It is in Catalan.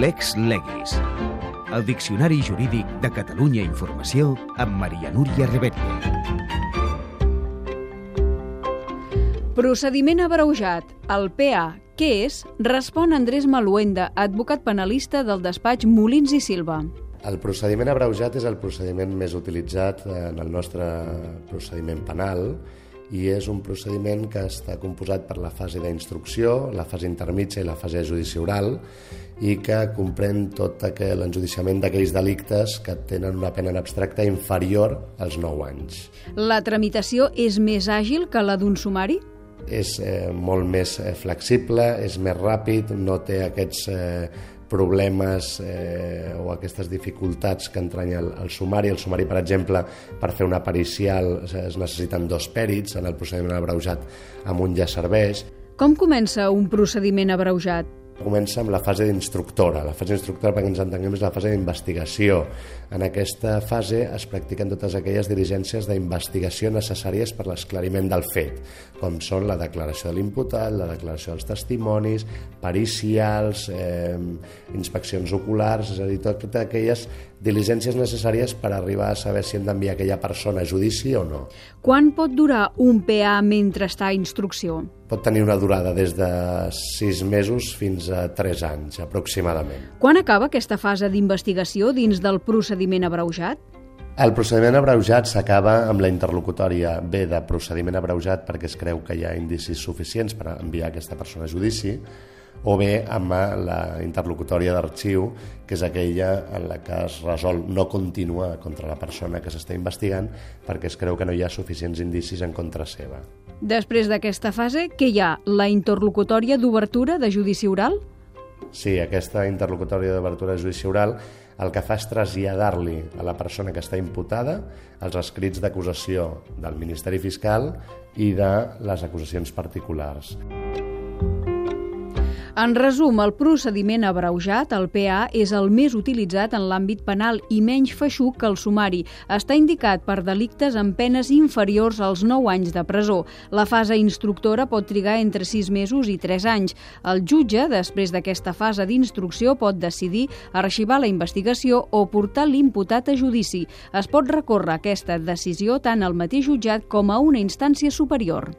Lex Legis. El Diccionari Jurídic de Catalunya Informació amb Maria Núria Rebetlla. Procediment abreujat. El PA, què és? Respon Andrés Maluenda, advocat penalista del despatx Molins i Silva. El procediment abreujat és el procediment més utilitzat en el nostre procediment penal i és un procediment que està composat per la fase d'instrucció, la fase intermitja i la fase de judici oral i que comprèn tot l'enjudiciament d'aquells delictes que tenen una pena en abstracte inferior als 9 anys. La tramitació és més àgil que la d'un sumari? És eh, molt més eh, flexible, és més ràpid, no té aquests eh, problemes eh, o aquestes dificultats que entranya el, el sumari. El sumari, per exemple, per fer una pericial es necessiten dos pèrits, en el procediment abreujat amb un ja serveix. Com comença un procediment abreujat? Comença amb la fase d'instructora. La fase d'instructora, perquè ens entenguem, és la fase d'investigació. En aquesta fase es practiquen totes aquelles diligències d'investigació necessàries per l'esclariment del fet, com són la declaració de l'imputat, la declaració dels testimonis, pericials, eh, inspeccions oculars, és a dir, totes aquelles diligències necessàries per arribar a saber si hem d'enviar aquella persona a judici o no. Quan pot durar un PA mentre està a instrucció? Pot tenir una durada des de 6 mesos fins a 3 anys, aproximadament. Quan acaba aquesta fase d'investigació dins del procediment abreujat? El procediment abreujat s'acaba amb la interlocutòria B de procediment abreujat perquè es creu que hi ha indicis suficients per enviar aquesta persona a judici o bé amb la interlocutòria d'arxiu, que és aquella en la que es resol no continuar contra la persona que s'està investigant perquè es creu que no hi ha suficients indicis en contra seva. Després d'aquesta fase, què hi ha? La interlocutòria d'obertura de judici oral? Sí, aquesta interlocutòria d'obertura de judici oral el que fa és traslladar-li a la persona que està imputada els escrits d'acusació del Ministeri Fiscal i de les acusacions particulars. En resum, el procediment abreujat, el PA, és el més utilitzat en l'àmbit penal i menys feixuc que el sumari. Està indicat per delictes amb penes inferiors als 9 anys de presó. La fase instructora pot trigar entre 6 mesos i 3 anys. El jutge, després d'aquesta fase d'instrucció, pot decidir arxivar la investigació o portar l'imputat a judici. Es pot recórrer aquesta decisió tant al mateix jutjat com a una instància superior.